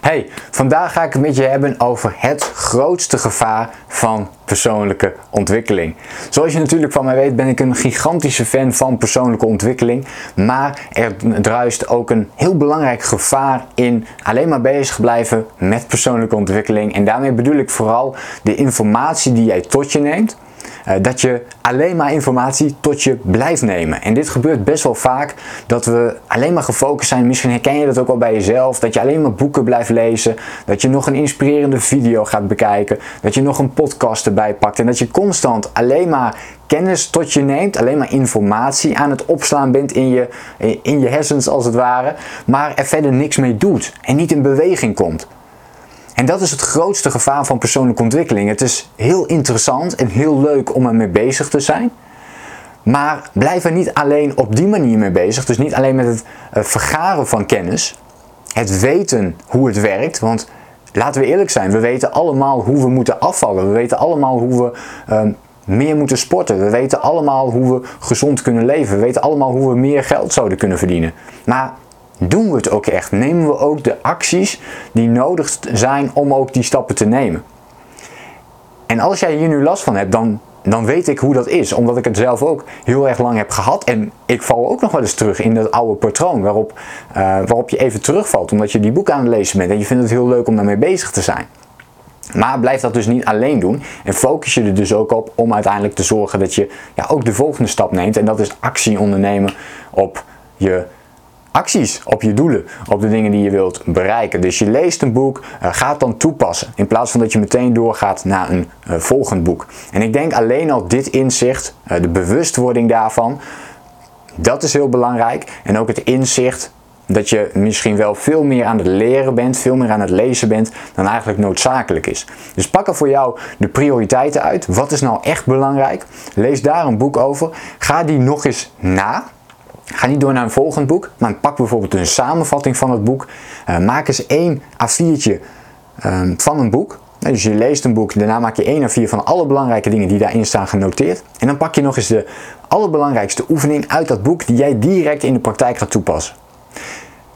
Hey, vandaag ga ik het met je hebben over het grootste gevaar van persoonlijke ontwikkeling. Zoals je natuurlijk van mij weet ben ik een gigantische fan van persoonlijke ontwikkeling, maar er druist ook een heel belangrijk gevaar in alleen maar bezig blijven met persoonlijke ontwikkeling en daarmee bedoel ik vooral de informatie die jij tot je neemt dat je alleen maar informatie tot je blijft nemen. En dit gebeurt best wel vaak dat we alleen maar gefocust zijn. Misschien herken je dat ook wel bij jezelf. Dat je alleen maar boeken blijft lezen. Dat je nog een inspirerende video gaat bekijken. Dat je nog een podcast erbij pakt. En dat je constant alleen maar kennis tot je neemt. Alleen maar informatie aan het opslaan bent in je, in je hersens als het ware. Maar er verder niks mee doet. En niet in beweging komt. En dat is het grootste gevaar van persoonlijke ontwikkeling. Het is heel interessant en heel leuk om ermee bezig te zijn. Maar blijf er niet alleen op die manier mee bezig. Dus niet alleen met het eh, vergaren van kennis. Het weten hoe het werkt. Want laten we eerlijk zijn, we weten allemaal hoe we moeten afvallen. We weten allemaal hoe we ehm, meer moeten sporten. We weten allemaal hoe we gezond kunnen leven. We weten allemaal hoe we meer geld zouden kunnen verdienen. Maar doen we het ook echt? Nemen we ook de acties die nodig zijn om ook die stappen te nemen? En als jij hier nu last van hebt, dan, dan weet ik hoe dat is. Omdat ik het zelf ook heel erg lang heb gehad. En ik val ook nog wel eens terug in dat oude patroon waarop, uh, waarop je even terugvalt. Omdat je die boeken aan het lezen bent en je vindt het heel leuk om daarmee bezig te zijn. Maar blijf dat dus niet alleen doen en focus je er dus ook op om uiteindelijk te zorgen dat je ja, ook de volgende stap neemt. En dat is actie ondernemen op je acties op je doelen, op de dingen die je wilt bereiken. Dus je leest een boek, uh, ga het dan toepassen. In plaats van dat je meteen doorgaat naar een uh, volgend boek. En ik denk alleen al dit inzicht, uh, de bewustwording daarvan, dat is heel belangrijk. En ook het inzicht dat je misschien wel veel meer aan het leren bent, veel meer aan het lezen bent dan eigenlijk noodzakelijk is. Dus pak er voor jou de prioriteiten uit. Wat is nou echt belangrijk? Lees daar een boek over. Ga die nog eens na. Ga niet door naar een volgend boek, maar pak bijvoorbeeld een samenvatting van het boek. Uh, maak eens één A4'tje um, van een boek. Dus je leest een boek, daarna maak je één A4 van alle belangrijke dingen die daarin staan genoteerd. En dan pak je nog eens de allerbelangrijkste oefening uit dat boek die jij direct in de praktijk gaat toepassen.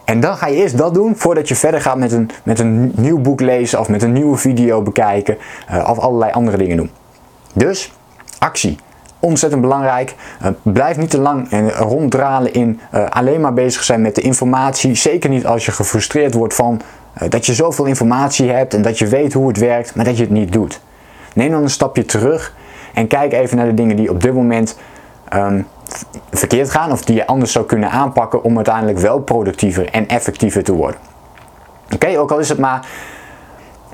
En dan ga je eerst dat doen voordat je verder gaat met een, met een nieuw boek lezen of met een nieuwe video bekijken uh, of allerlei andere dingen doen. Dus actie ontzettend belangrijk. Uh, blijf niet te lang ronddralen in uh, alleen maar bezig zijn met de informatie. Zeker niet als je gefrustreerd wordt van dat je zoveel informatie hebt en dat je weet hoe het werkt, maar dat je het niet doet. Neem dan een stapje terug en kijk even naar de dingen die op dit moment um, verkeerd gaan of die je anders zou kunnen aanpakken om uiteindelijk wel productiever en effectiever te worden. Oké, ook al is het maar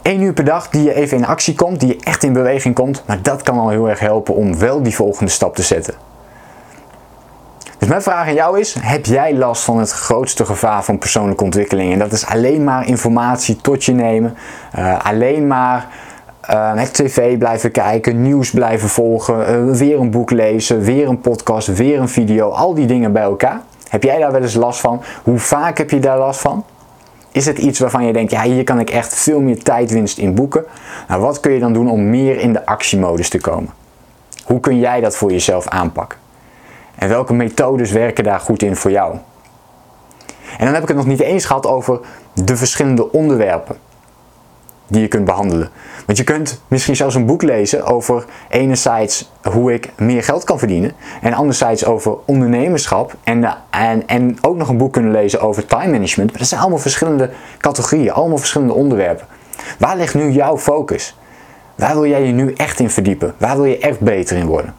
1 uur per dag die je even in actie komt, die je echt in beweging komt. Maar dat kan al heel erg helpen om wel die volgende stap te zetten. Dus mijn vraag aan jou is: heb jij last van het grootste gevaar van persoonlijke ontwikkeling? En dat is alleen maar informatie tot je nemen, uh, alleen maar uh, met tv blijven kijken, nieuws blijven volgen, uh, weer een boek lezen, weer een podcast, weer een video, al die dingen bij elkaar. Heb jij daar wel eens last van? Hoe vaak heb je daar last van? Is het iets waarvan je denkt, ja, hier kan ik echt veel meer tijdwinst in boeken? Nou, wat kun je dan doen om meer in de actiemodus te komen? Hoe kun jij dat voor jezelf aanpakken? En welke methodes werken daar goed in voor jou? En dan heb ik het nog niet eens gehad over de verschillende onderwerpen die je kunt behandelen. Want je kunt misschien zelfs een boek lezen over enerzijds hoe ik meer geld kan verdienen en anderzijds over ondernemerschap en, en, en ook nog een boek kunnen lezen over time management. Maar dat zijn allemaal verschillende categorieën, allemaal verschillende onderwerpen. Waar ligt nu jouw focus? Waar wil jij je nu echt in verdiepen? Waar wil je echt beter in worden?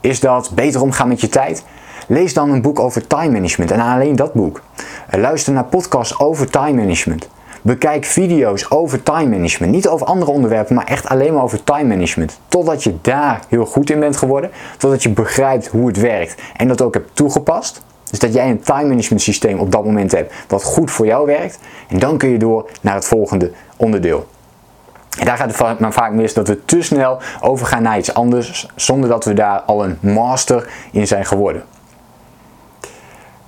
Is dat beter omgaan met je tijd? Lees dan een boek over time management en alleen dat boek. Luister naar podcasts over time management. Bekijk video's over time management. Niet over andere onderwerpen, maar echt alleen maar over time management. Totdat je daar heel goed in bent geworden. Totdat je begrijpt hoe het werkt en dat ook hebt toegepast. Dus dat jij een time management systeem op dat moment hebt wat goed voor jou werkt. En dan kun je door naar het volgende onderdeel. En daar gaat het maar vaak mis dat we te snel overgaan naar iets anders, zonder dat we daar al een master in zijn geworden.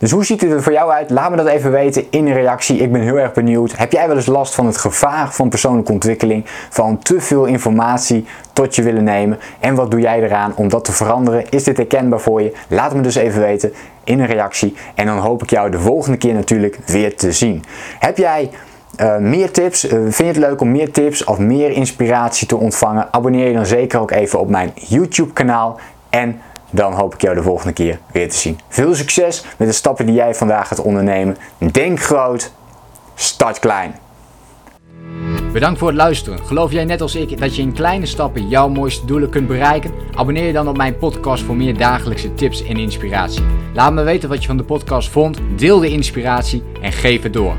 Dus hoe ziet het er voor jou uit? Laat me dat even weten in een reactie. Ik ben heel erg benieuwd. Heb jij wel eens last van het gevaar van persoonlijke ontwikkeling? Van te veel informatie tot je willen nemen? En wat doe jij eraan om dat te veranderen? Is dit herkenbaar voor je? Laat me dus even weten in een reactie. En dan hoop ik jou de volgende keer natuurlijk weer te zien. Heb jij uh, meer tips? Uh, vind je het leuk om meer tips of meer inspiratie te ontvangen? Abonneer je dan zeker ook even op mijn YouTube kanaal. En dan hoop ik jou de volgende keer weer te zien. Veel succes met de stappen die jij vandaag gaat ondernemen. Denk groot, start klein. Bedankt voor het luisteren. Geloof jij net als ik dat je in kleine stappen jouw mooiste doelen kunt bereiken? Abonneer je dan op mijn podcast voor meer dagelijkse tips en inspiratie. Laat me weten wat je van de podcast vond, deel de inspiratie en geef het door.